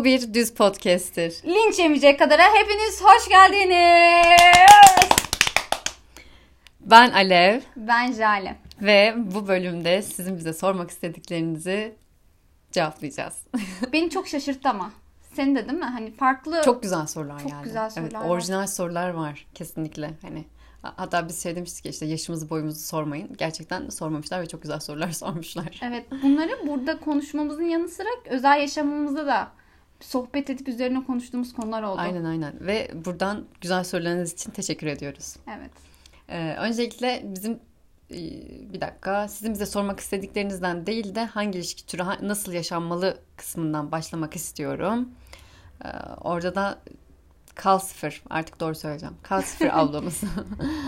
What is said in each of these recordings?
Bu bir düz podcast'tir. Linç yemeyecek kadara hepiniz hoş geldiniz. Ben Alev Ben Jale. ve bu bölümde sizin bize sormak istediklerinizi cevaplayacağız. Beni çok şaşırttı ama. Seni de değil mi? Hani farklı... Çok güzel sorular Çok geldi. güzel sorular evet, var. orijinal sorular var kesinlikle. Hani hatta biz şey demiştik ya işte yaşımızı boyumuzu sormayın. Gerçekten sormamışlar ve çok güzel sorular sormuşlar. Evet bunları burada konuşmamızın yanı sıra özel yaşamımızda da sohbet edip üzerine konuştuğumuz konular oldu. Aynen aynen ve buradan güzel sorularınız için teşekkür ediyoruz. Evet. Ee, öncelikle bizim e, bir dakika sizin bize sormak istediklerinizden değil de hangi ilişki türü nasıl yaşanmalı kısmından başlamak istiyorum. Ee, orada da Kalsifer artık doğru söyleyeceğim. Kalsifer ablamız.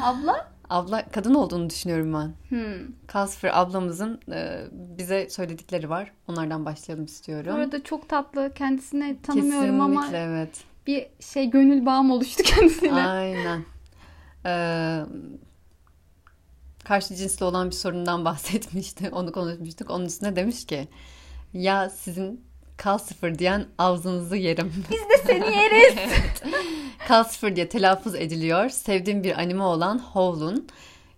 Abla? Abla kadın olduğunu düşünüyorum ben. Hmm. Kalsifer ablamızın e, bize söyledikleri var. Onlardan başlayalım Bu istiyorum. arada çok tatlı. Kendisini tanımıyorum ama Kesinlikle evet. bir şey gönül bağım oluştu kendisiyle. Aynen. Ee, karşı cinsli olan bir sorundan bahsetmişti. Onu konuşmuştuk. Onun üstüne demiş ki ya sizin kal sıfır diyen ağzınızı yerim. Biz de seni yeriz. kal sıfır diye telaffuz ediliyor. Sevdiğim bir anime olan Howl'un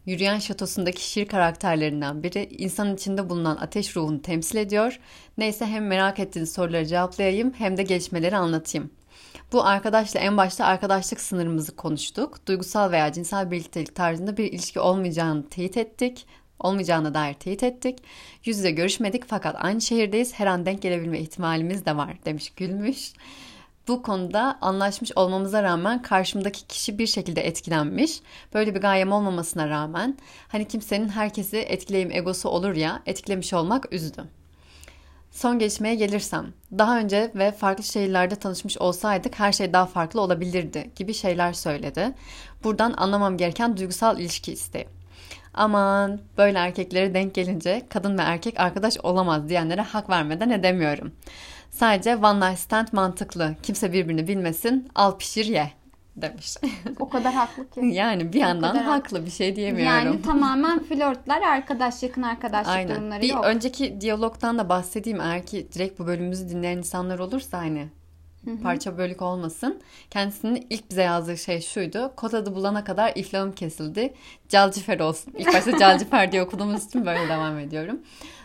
Yürüyen Şatosu'ndaki şiir karakterlerinden biri insanın içinde bulunan ateş ruhunu temsil ediyor. Neyse hem merak ettiğiniz soruları cevaplayayım hem de gelişmeleri anlatayım. Bu arkadaşla en başta arkadaşlık sınırımızı konuştuk. Duygusal veya cinsel birliktelik tarzında bir ilişki olmayacağını teyit ettik. Olmayacağına dair teyit ettik. Yüz yüze görüşmedik fakat aynı şehirdeyiz. Her an denk gelebilme ihtimalimiz de var demiş gülmüş. Bu konuda anlaşmış olmamıza rağmen karşımdaki kişi bir şekilde etkilenmiş. Böyle bir gayem olmamasına rağmen hani kimsenin herkesi etkileyim egosu olur ya etkilemiş olmak üzdü. Son gelişmeye gelirsem, daha önce ve farklı şehirlerde tanışmış olsaydık her şey daha farklı olabilirdi gibi şeyler söyledi. Buradan anlamam gereken duygusal ilişki isteği. Aman böyle erkeklere denk gelince kadın ve erkek arkadaş olamaz diyenlere hak vermeden edemiyorum. Sadece one night stand mantıklı. Kimse birbirini bilmesin, al pişir ye demiş. o kadar haklı ki. yani bir yandan kadar haklı bir şey diyemiyorum. Yani tamamen flörtler, arkadaş, yakın arkadaşlık Aynen. durumları Bir yok. önceki diyalogtan da bahsedeyim. Eğer ki direkt bu bölümümüzü dinleyen insanlar olursa hani parça bölük olmasın. Kendisinin ilk bize yazdığı şey şuydu. Kod adı bulana kadar iflahım kesildi. Calcifer olsun. İlk başta Calcifer diye okuduğumuz için böyle devam ediyorum.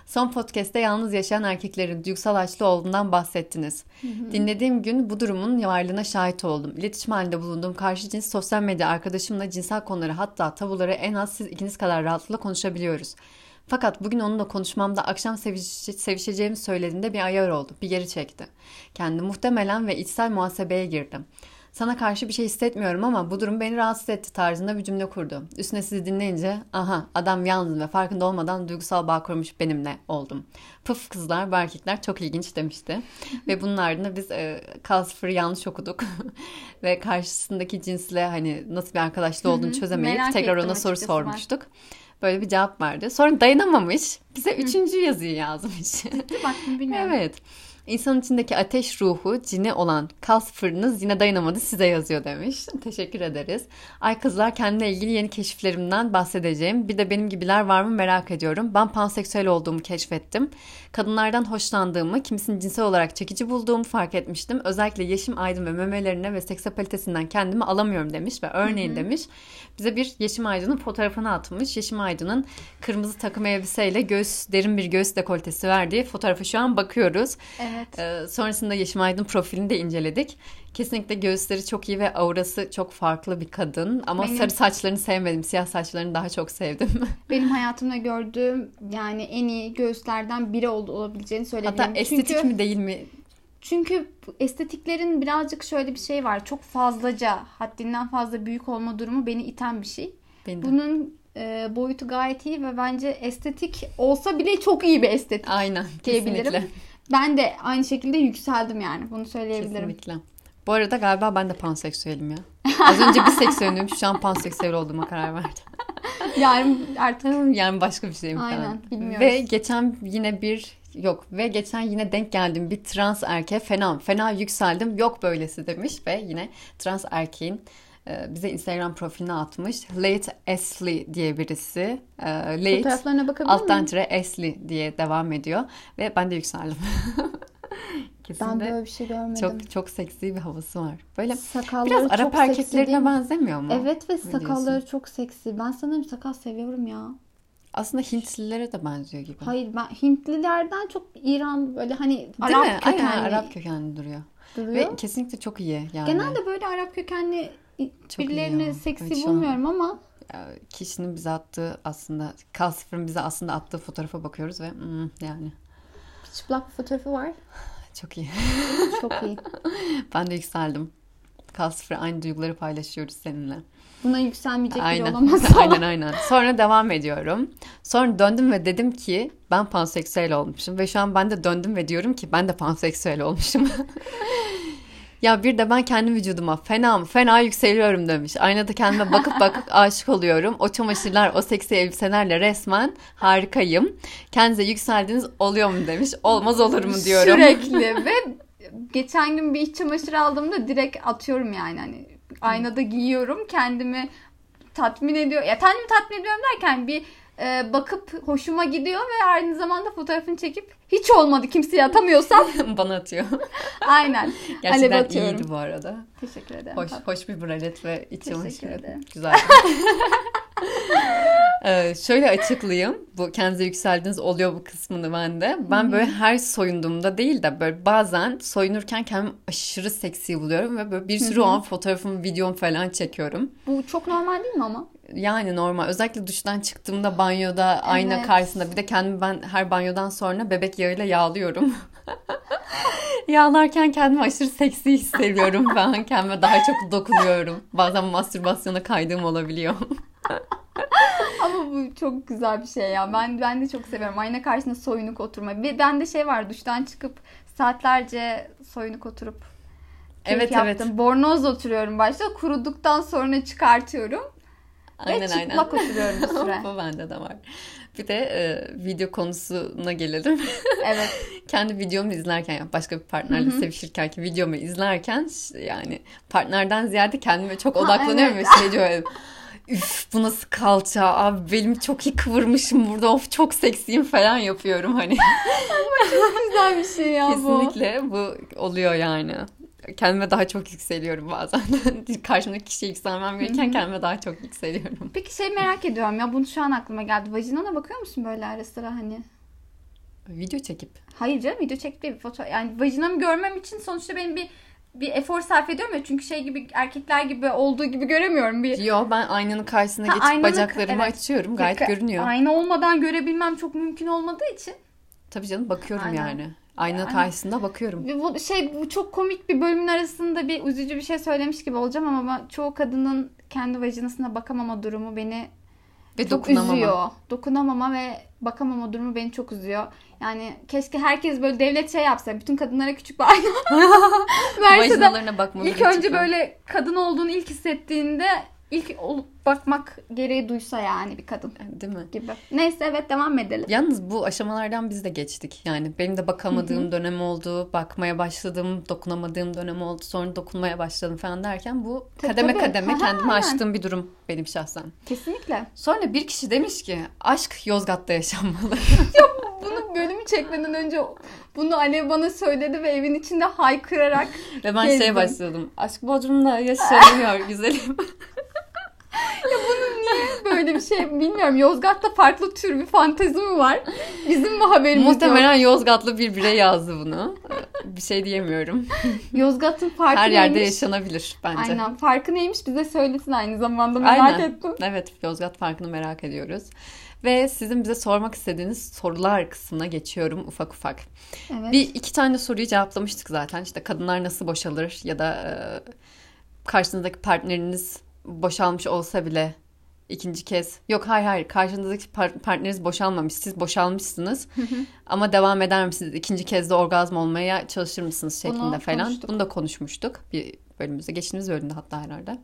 Son podcast'te yalnız yaşayan erkeklerin duygusal açlı olduğundan bahsettiniz. Dinlediğim gün bu durumun varlığına şahit oldum. İletişim halinde bulunduğum karşı cins sosyal medya arkadaşımla cinsel konuları hatta tabuları en az siz ikiniz kadar rahatlıkla konuşabiliyoruz. Fakat bugün onunla konuşmamda akşam seviş- sevişeceğimi söylediğinde bir ayar oldu. Bir geri çekti. Kendi muhtemelen ve içsel muhasebeye girdim. Sana karşı bir şey hissetmiyorum ama bu durum beni rahatsız etti tarzında bir cümle kurdu. Üstüne sizi dinleyince aha adam yalnız ve farkında olmadan duygusal bağ kurmuş benimle oldum. Pıf kızlar bu erkekler çok ilginç demişti. ve bunun ardında biz e, Calcifer'ı yanlış okuduk. ve karşısındaki cinsle hani nasıl bir arkadaşlığı olduğunu çözemeyip tekrar ona soru ben. sormuştuk. Böyle bir cevap verdi. Sonra dayanamamış. Bize üçüncü yazıyı yazmış. Bak bilmiyorum. evet. İnsanın içindeki ateş ruhu, cini olan kas fırınız yine dayanamadı size yazıyor demiş. Teşekkür ederiz. Ay kızlar kendine ilgili yeni keşiflerimden bahsedeceğim. Bir de benim gibiler var mı merak ediyorum. Ben panseksüel olduğumu keşfettim. Kadınlardan hoşlandığımı, kimisini cinsel olarak çekici bulduğumu fark etmiştim. Özellikle Yeşim Aydın ve memelerine ve seksapalitesinden kendimi alamıyorum demiş ve örneğin demiş. Bize bir Yeşim Aydın'ın fotoğrafını atmış. Yeşim Aydın'ın kırmızı takım elbiseyle göğüs, derin bir göğüs dekoltesi verdiği fotoğrafa şu an bakıyoruz. Evet. Ee, sonrasında Yeşim Aydın profilini de inceledik. Kesinlikle göğüsleri çok iyi ve aurası çok farklı bir kadın. Ama Benim- sarı saçlarını sevmedim. Siyah saçlarını daha çok sevdim. Benim hayatımda gördüğüm yani en iyi göğüslerden biri olabileceğini söyleyebilirim. Hatta estetik çünkü, mi değil mi? Çünkü estetiklerin birazcık şöyle bir şey var. Çok fazlaca, haddinden fazla büyük olma durumu beni iten bir şey. Benim. Bunun e, boyutu gayet iyi ve bence estetik olsa bile çok iyi bir estetik Aynen. Kesinlikle. Ben de aynı şekilde yükseldim yani. Bunu söyleyebilirim. Kesinlikle. Bu arada galiba ben de panseksüelim ya. Az önce biseksüelim. Şu an panseksüel olduğuma karar verdim. Yani artık Yani başka bir şeyim Aynen, falan. bilmiyoruz. Ve geçen yine bir yok ve geçen yine denk geldim bir trans erkeğe fena fena yükseldim yok böylesi demiş ve yine trans erkeğin bize Instagram profiline atmış. Late Ashley diye birisi. E, Late fotoğraflarına bakabilir alttan tire Ashley diye devam ediyor ve ben de yükseldim. Kesinlikle Ben böyle bir şey görmedim. çok çok seksi bir havası var. Böyle Sakalları biraz Arap erkeklerine benzemiyor mu? Evet ve Ne sakalları diyorsun? çok seksi. Ben sanırım sakal seviyorum ya. Aslında Hintlilere de benziyor gibi. Hayır ben Hintlilerden çok İran böyle hani Değil Arap mi? kökenli Aynen Arap kökenli duruyor. duruyor. Ve kesinlikle çok iyi yani. Genelde böyle Arap kökenli Çok birilerini ya. seksi Evet, an- bulmuyorum ama kişinin bize attığı aslında Kalsif'in bize aslında attığı fotoğrafa bakıyoruz ve hmm, yani çıplak bir fotoğrafı var. çok iyi. Çok iyi. ben de yükseldim. Kalsif'le aynı duyguları paylaşıyoruz seninle. Buna yükselmeyecek biri Aynen. olamaz. aynen aynen. Sonra devam ediyorum. Sonra döndüm ve dedim ki ben panseksüel olmuşum. Ve şu an ben de döndüm ve diyorum ki ben de panseksüel olmuşum. Ya bir de ben kendi vücuduma fena mı fena yükseliyorum demiş. Aynada kendime bakıp bakıp aşık oluyorum. O çamaşırlar o seksi elbiselerle resmen harikayım. Kendinize yükseldiğiniz oluyor mu demiş. Olmaz olur mu diyorum. Sürekli ve geçen gün bir iç çamaşırı aldığımda direkt atıyorum yani hani aynada giyiyorum kendimi tatmin ediyor. Ya kendimi tatmin ediyorum derken bir e, bakıp hoşuma gidiyor ve aynı zamanda fotoğrafını çekip hiç olmadı kimseye atamıyorsam Bana atıyor. aynen. Gerçekten atıyorum. iyiydi bu arada. Teşekkür ederim. Hoş, hoş bir bralet ve iç Teşekkür ederim. Güzel. ee, şöyle açıklayayım. Bu kendinize yükseldiğiniz oluyor bu kısmını ben de. Ben böyle her soyunduğumda değil de böyle bazen soyunurken kendimi aşırı seksi buluyorum ve böyle bir sürü o an fotoğrafımı, videomu falan çekiyorum. Bu çok normal değil mi ama? Yani normal. Özellikle duştan çıktığımda banyoda ayna Evet. karşısında bir de kendimi ben her banyodan sonra bebek yağıyla yağlıyorum. Yağlarken kendimi aşırı seksi hissediyorum ben. Kendime daha çok dokunuyorum. Bazen mastürbasyona kaydığım olabiliyor. Ama bu çok güzel bir şey ya. Ben ben de çok seviyorum. Ayna karşısında soyunuk oturma. Bir bende şey var duştan çıkıp saatlerce soyunuk oturup Evet, yaptım. evet. Bornoz oturuyorum başta. Kuruduktan sonra çıkartıyorum. Aynen ve aynen. çıplak oturuyorum bir süre. Bu bende de var. Bir de e, video konusuna gelelim. evet. Kendi videomu izlerken yani başka bir partnerle sevişirken ki videomu izlerken yani partnerden ziyade kendime çok Ha, odaklanıyorum evet. ve şey diyorum. Üf bu nasıl kalça abi belimi çok iyi kıvırmışım burada of çok seksiyim falan yapıyorum hani. Güzel bir şey ya bu. Kesinlikle bu oluyor yani. Kendime daha çok yükseliyorum bazen. Karşımdaki kişiye yükselmem gereken kendime daha çok yükseliyorum. Peki şey merak ediyorum ya bunu şu an aklıma geldi. Vajinana bakıyor musun böyle ara sıra hani? Video çekip. Hayır canım video çekip değil, foto yani vajinamı görmem için sonuçta benim bir bir efor sarf ediyorum ya çünkü şey gibi erkekler gibi olduğu gibi göremiyorum bir Yo ben aynanın karşısına Ha, geçip aynanın- bacaklarımı evet. açıyorum. Gayet Ka- görünüyor. Ayna olmadan görebilmem çok mümkün olmadığı için. Tabii canım bakıyorum Aynen. yani. Ayna Yani- karşısında bakıyorum. Bu şey bu çok komik bir bölümün arasında bir üzücü bir şey söylemiş gibi olacağım ama ben, çoğu kadının kendi vajinasına bakamama durumu beni Ve çok dokunamama. üzüyor. Dokunamama ve bakamama durumu beni çok üzüyor. Yani keşke herkes böyle devlet şey yapsa. Bütün kadınlara küçük bir ayna verse de Vajinalarına bakmaları ilk önce böyle kadın olduğunu ilk hissettiğinde ilk bakmak gereği duysa yani bir kadın Değil mi? gibi. Neyse evet devam edelim. Yalnız bu aşamalardan biz de geçtik. Yani benim de bakamadığım dönem oldu. Bakmaya başladım. Dokunamadığım dönem oldu. Sonra dokunmaya başladım falan derken bu Tabii, kademe tabii. kademe Aha, kendime aynen. açtığım bir durum benim şahsen. Kesinlikle. Sonra bir kişi demiş ki aşk Yozgat'ta yaşanmalı. Bunu bölümü çekmeden önce bunu Alev bana söyledi ve evin içinde haykırarak Ve ben Gezdim. şeye başladım. Aşk Bodrum'da yaşanıyor güzelim. böyle bir şey bilmiyorum. Yozgat'ta farklı tür bir fantezi mi var? Bizim mi haberimiz yok? Muhtemelen Yozgatlı bir birey yazdı bunu. Bir şey diyemiyorum. Yozgat'ın farkı Her yerde neymiş? yaşanabilir bence. Aynen. Farkı neymiş bize söylesin aynı zamanda merak Aynen. ettim. Evet, Yozgat farkını merak ediyoruz. Ve sizin bize sormak istediğiniz sorular kısmına geçiyorum ufak ufak. Evet. Bir iki tane soruyu cevaplamıştık zaten. İşte kadınlar nasıl boşalır ya da e, karşınızdaki partneriniz boşalmış olsa bile ikinci kez. Yok hayır hayır. Karşınızdaki par- partneriniz boşalmamış. Siz boşalmışsınız. Ama devam eder misiniz? İkinci kez de orgazm olmaya çalışır mısınız Bunu şeklinde falan. konuştuk. bunu da konuşmuştuk. Bir bölümümüzde geçtiğimiz bölümde hatta herhalde.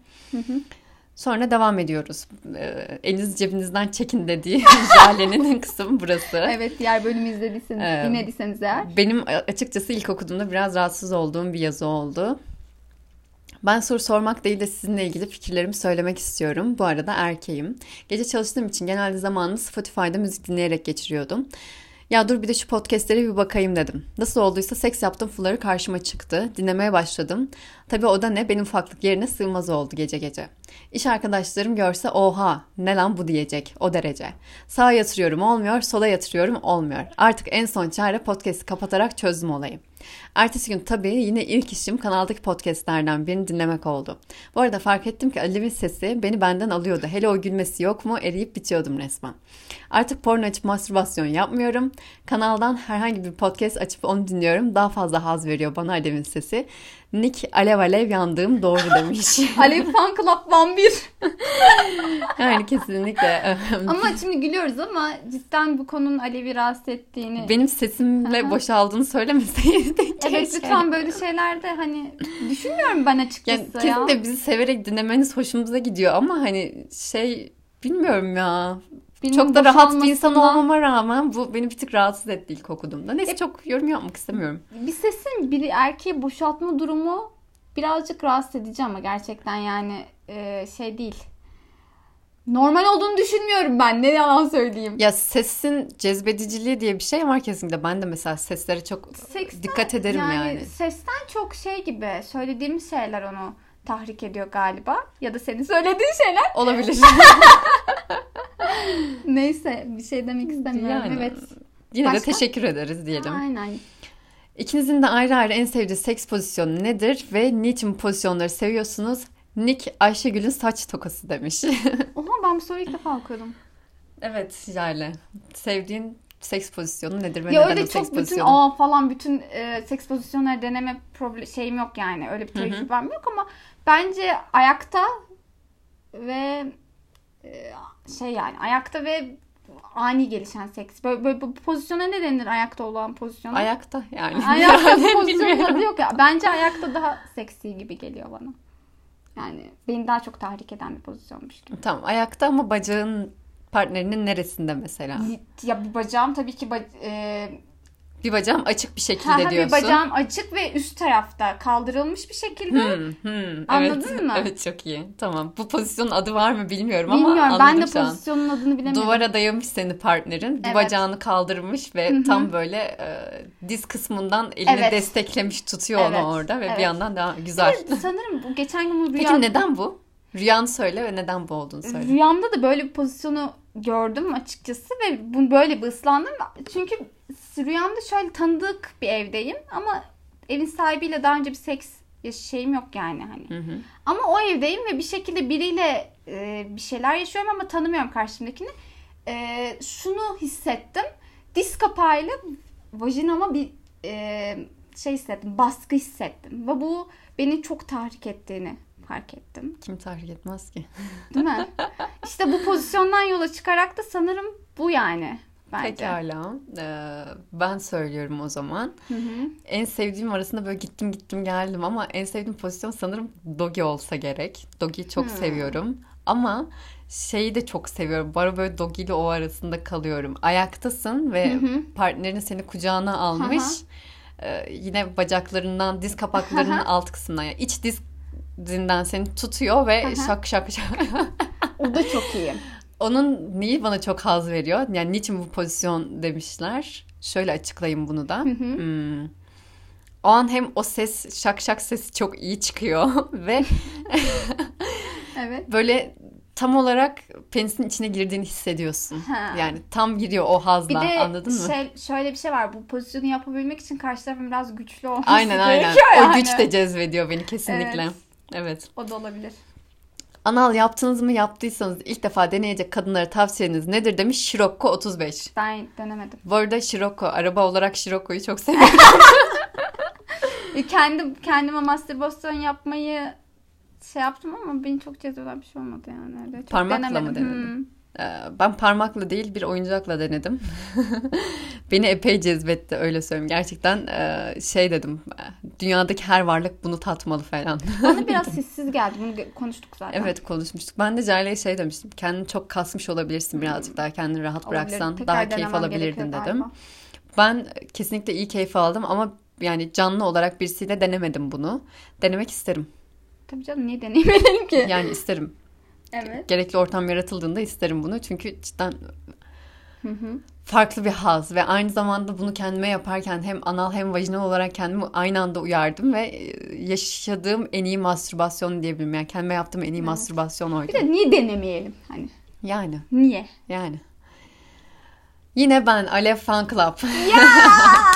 Sonra devam ediyoruz. Ee, elinizi cebinizden çekin dediği Jale'nin kısmı burası. Evet diğer bölümü izlediyseniz, Ee, dinlediyseniz eğer. benim açıkçası ilk okuduğumda biraz rahatsız olduğum bir yazı oldu. Ben soru sormak değil de sizinle ilgili fikirlerimi söylemek istiyorum. Bu arada erkeğim. Gece çalıştığım için genelde zamanımı Spotify'da müzik dinleyerek geçiriyordum. Ya dur bir de şu podcastlere bir bakayım dedim. Nasıl olduysa seks yaptım fuları karşıma çıktı. Dinlemeye başladım. Tabii o da ne benim ufaklık yerine sığmaz oldu gece gece. İş arkadaşlarım görse oha ne lan bu diyecek o derece. Sağa yatırıyorum olmuyor sola yatırıyorum olmuyor. Artık en son çare podcast'i kapatarak çözdüm olayı. Ertesi gün tabii yine ilk işim kanaldaki podcastlerden birini dinlemek oldu. Bu arada fark ettim ki Alev'in sesi beni benden alıyordu. Hele o gülmesi yok mu eriyip bitiyordum resmen. Artık porno açıp mastürbasyon yapmıyorum. Kanaldan herhangi bir podcast açıp onu dinliyorum. Daha fazla haz veriyor bana Alev'in sesi. Nick alev alev yandığım doğru demiş. Alev Fan Club Van 1. yani kesinlikle. ama şimdi gülüyoruz ama cidden bu konunun Alev'i rahatsız ettiğini. Benim sesimle boşaldığını söylemeseydin. Evet lütfen böyle şeylerde hani düşünmüyorum ben açıkçası yani, ya. bizi severek dinlemeniz hoşumuza gidiyor ama hani şey bilmiyorum ya. Bilmiyorum, çok da rahat bir insan olmama rağmen bu beni bir tık rahatsız etti ilk okuduğumda. Neyse e, çok yorum yapmak istemiyorum. Bir sesin bir erkeği boşaltma durumu birazcık rahatsız edici ama gerçekten yani e, şey değil. Normal olduğunu düşünmüyorum ben. Ne yalan söyleyeyim. Ya sesin cezbediciliği diye bir şey var kesinlikle. Ben de mesela seslere çok Seksten, dikkat ederim yani, yani. Sesten çok şey gibi söylediğimiz şeyler onu tahrik ediyor galiba. Ya da senin söylediğin şeyler. Olabilir. Neyse bir şey demek istemiyorum. Yani, evet. Yine Başka? de teşekkür ederiz diyelim. Aynen. İkinizin de ayrı ayrı en sevdiği seks pozisyonu nedir ve niçin pozisyonları seviyorsunuz? Nick Ayşegül'ün saç tokası demiş. Ben bu soruyu ilk defa okudum. Evet Jale. Sevdiğin seks pozisyonu nedir ve ya neden öyle o çok seks bütün aa falan bütün e, seks pozisyonları deneme problem şeyim yok yani. Öyle bir tecrübem yok ama bence ayakta ve e, şey yani ayakta ve ani gelişen seks. Böyle, böyle bu pozisyona ne denir ayakta olan pozisyona? Ayakta yani. Ayakta bu pozisyonun adı yok ya. Bence ayakta daha seksi gibi geliyor bana. Yani beni daha çok tahrik eden bir pozisyonmuş gibi. Tamam ayakta ama bacağın partnerinin neresinde mesela? Ya bir bacağım tabii ki ba- e, bir bacağım açık bir şekilde ha, diyorsun. Bir bacağım açık ve üst tarafta kaldırılmış bir şekilde. Hmm, hmm, Anladın evet, mı? Evet çok iyi. Tamam. Bu pozisyonun adı var mı bilmiyorum, bilmiyorum ama ben de pozisyonun adını bilemiyorum. Duvara dayamış seni partnerin. Evet. bacağını kaldırmış ve Hı-hı. tam böyle e, diz kısmından elini evet. desteklemiş tutuyor evet. onu orada ve evet. bir yandan daha güzel. Evet, sanırım bu geçen gün rüya... Peki neden bu? Rüyanı söyle ve neden bu olduğunu söyle. Rüyamda da böyle bir pozisyonu gördüm açıkçası ve bu böyle bir ıslandım. Çünkü rüyamda şöyle tanıdık bir evdeyim ama evin sahibiyle daha önce bir seks şeyim yok yani hani. Hı hı. Ama o evdeyim ve bir şekilde biriyle e, bir şeyler yaşıyorum ama tanımıyorum karşımdakini. E, şunu hissettim. Diz kapağıyla vajinama bir e, şey hissettim. Baskı hissettim. Ve bu beni çok tahrik ettiğini fark ettim. Kim tahrik etmez ki? Değil mi? İşte bu pozisyondan yola çıkarak da sanırım bu yani. Bence. Pekala. Ee, ben söylüyorum o zaman. Hı hı. En sevdiğim arasında böyle gittim gittim geldim ama en sevdiğim pozisyon sanırım Dogi olsa gerek. Dogi'yi çok hı. seviyorum. Ama şeyi de çok seviyorum. Bana böyle Dogi ile o arasında kalıyorum. Ayaktasın ve hı hı. partnerin seni kucağına almış. Hı hı. Ee, yine bacaklarından, diz kapaklarının alt kısmından. Yani iç diz dizinden seni tutuyor ve şak şak şak. o da çok iyi. Onun neyi bana çok haz veriyor? Yani niçin bu pozisyon demişler? Şöyle açıklayayım bunu da. Hmm. O an hem o ses şak şak sesi çok iyi çıkıyor ve evet. böyle tam olarak penisin içine girdiğini hissediyorsun. Ha. Yani tam giriyor o hazla bir de anladın mı? Şey, şöyle bir şey var. Bu pozisyonu yapabilmek için karşı tarafın biraz güçlü olması aynen, aynen. Yani. O güç de cezbediyor beni kesinlikle. Evet. Evet. O da olabilir. Anal yaptınız mı yaptıysanız ilk defa deneyecek kadınlara tavsiyeniz nedir demiş Scirocco 35. Ben denemedim. Bu arada Scirocco araba olarak Scirocco'yu çok seviyorum. Kendim kendime mastürbasyon yapmayı şey yaptım ama beni çok cezbeden bir şey olmadı yani. Çok Parmakla denemedim. mı denedin? Hmm. Ee, ben parmakla değil bir oyuncakla denedim. Beni epey cezbetti öyle söyleyeyim. Gerçekten e, şey dedim. Dünyadaki her varlık bunu tatmalı falan. Bana biraz sessiz geldi. Bunu konuştuk zaten. Evet konuşmuştuk. Ben de Jale'ye şey demiştim. Kendini çok kasmış olabilirsin birazcık daha. Kendini rahat Olabilir. bıraksan Tekrar daha keyif alabilirdin dedim. Galiba. Ben kesinlikle iyi keyif aldım ama yani canlı olarak birisiyle denemedim bunu. Denemek isterim. Tabii canım niye deneyemedim ki? Yani isterim. Evet. Gerekli ortam yaratıldığında isterim bunu. Çünkü cidden farklı bir haz ve aynı zamanda bunu kendime yaparken hem anal hem vajinal olarak kendimi aynı anda uyardım ve e, yaşadığım en iyi mastürbasyon diyebilirim. Yani kendime yaptığım en iyi evet. mastürbasyon oydu. Bir de niye denemeyelim hani? Yani. Niye? Yani. Yine ben Alev Fan Club. Ya!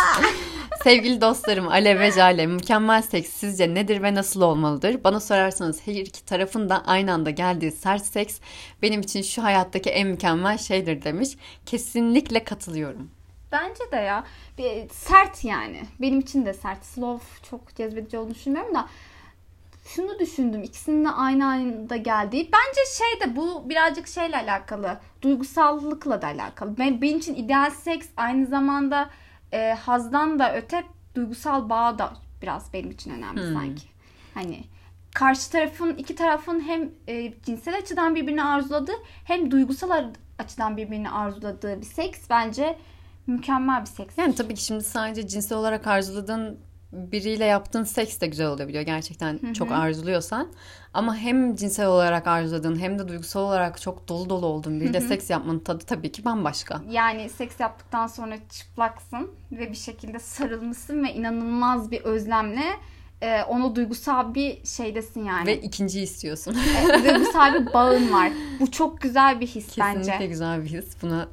Sevgili dostlarım Alev ve Jale mükemmel seks sizce nedir ve nasıl olmalıdır? Bana sorarsanız her iki tarafın da aynı anda geldiği sert seks benim için şu hayattaki en mükemmel şeydir demiş. Kesinlikle katılıyorum. Bence de ya. Bir, sert yani. Benim için de sert. Slow çok cezbedici olduğunu düşünmüyorum da şunu düşündüm. İkisinin de aynı anda geldiği. Bence şey de bu birazcık şeyle alakalı. Duygusallıkla da alakalı. Ben, benim için ideal seks aynı zamanda e, hazdan da öte duygusal bağ da biraz benim için önemli hmm. sanki. Hani karşı tarafın iki tarafın hem e, cinsel açıdan birbirini arzuladığı hem duygusal açıdan birbirini arzuladığı bir seks bence mükemmel bir seks. Yani tabii ki şimdi sadece cinsel olarak arzuladığın biriyle yaptığın seks de güzel olabiliyor gerçekten Hı-hı. çok arzuluyorsan. Ama hem cinsel olarak arzuladığın hem de duygusal olarak çok dolu dolu olduğun biriyle seks yapmanın tadı tabii ki bambaşka. Yani seks yaptıktan sonra çıplaksın ve bir şekilde sarılmışsın ve inanılmaz bir özlemle e, onu duygusal bir şeydesin yani. Ve ikinci istiyorsun. e, duygusal bir bağın var. Bu çok güzel bir his Kesinlikle bence. Kesinlikle güzel bir his. Buna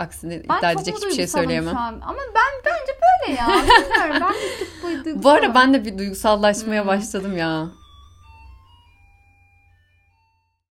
aksine ben iddia edecek hiçbir şey söyleyemem. Şu an. Ama ben bence böyle ya. Bilmiyorum ben de Bu arada ben de bir duygusallaşmaya hmm. başladım ya.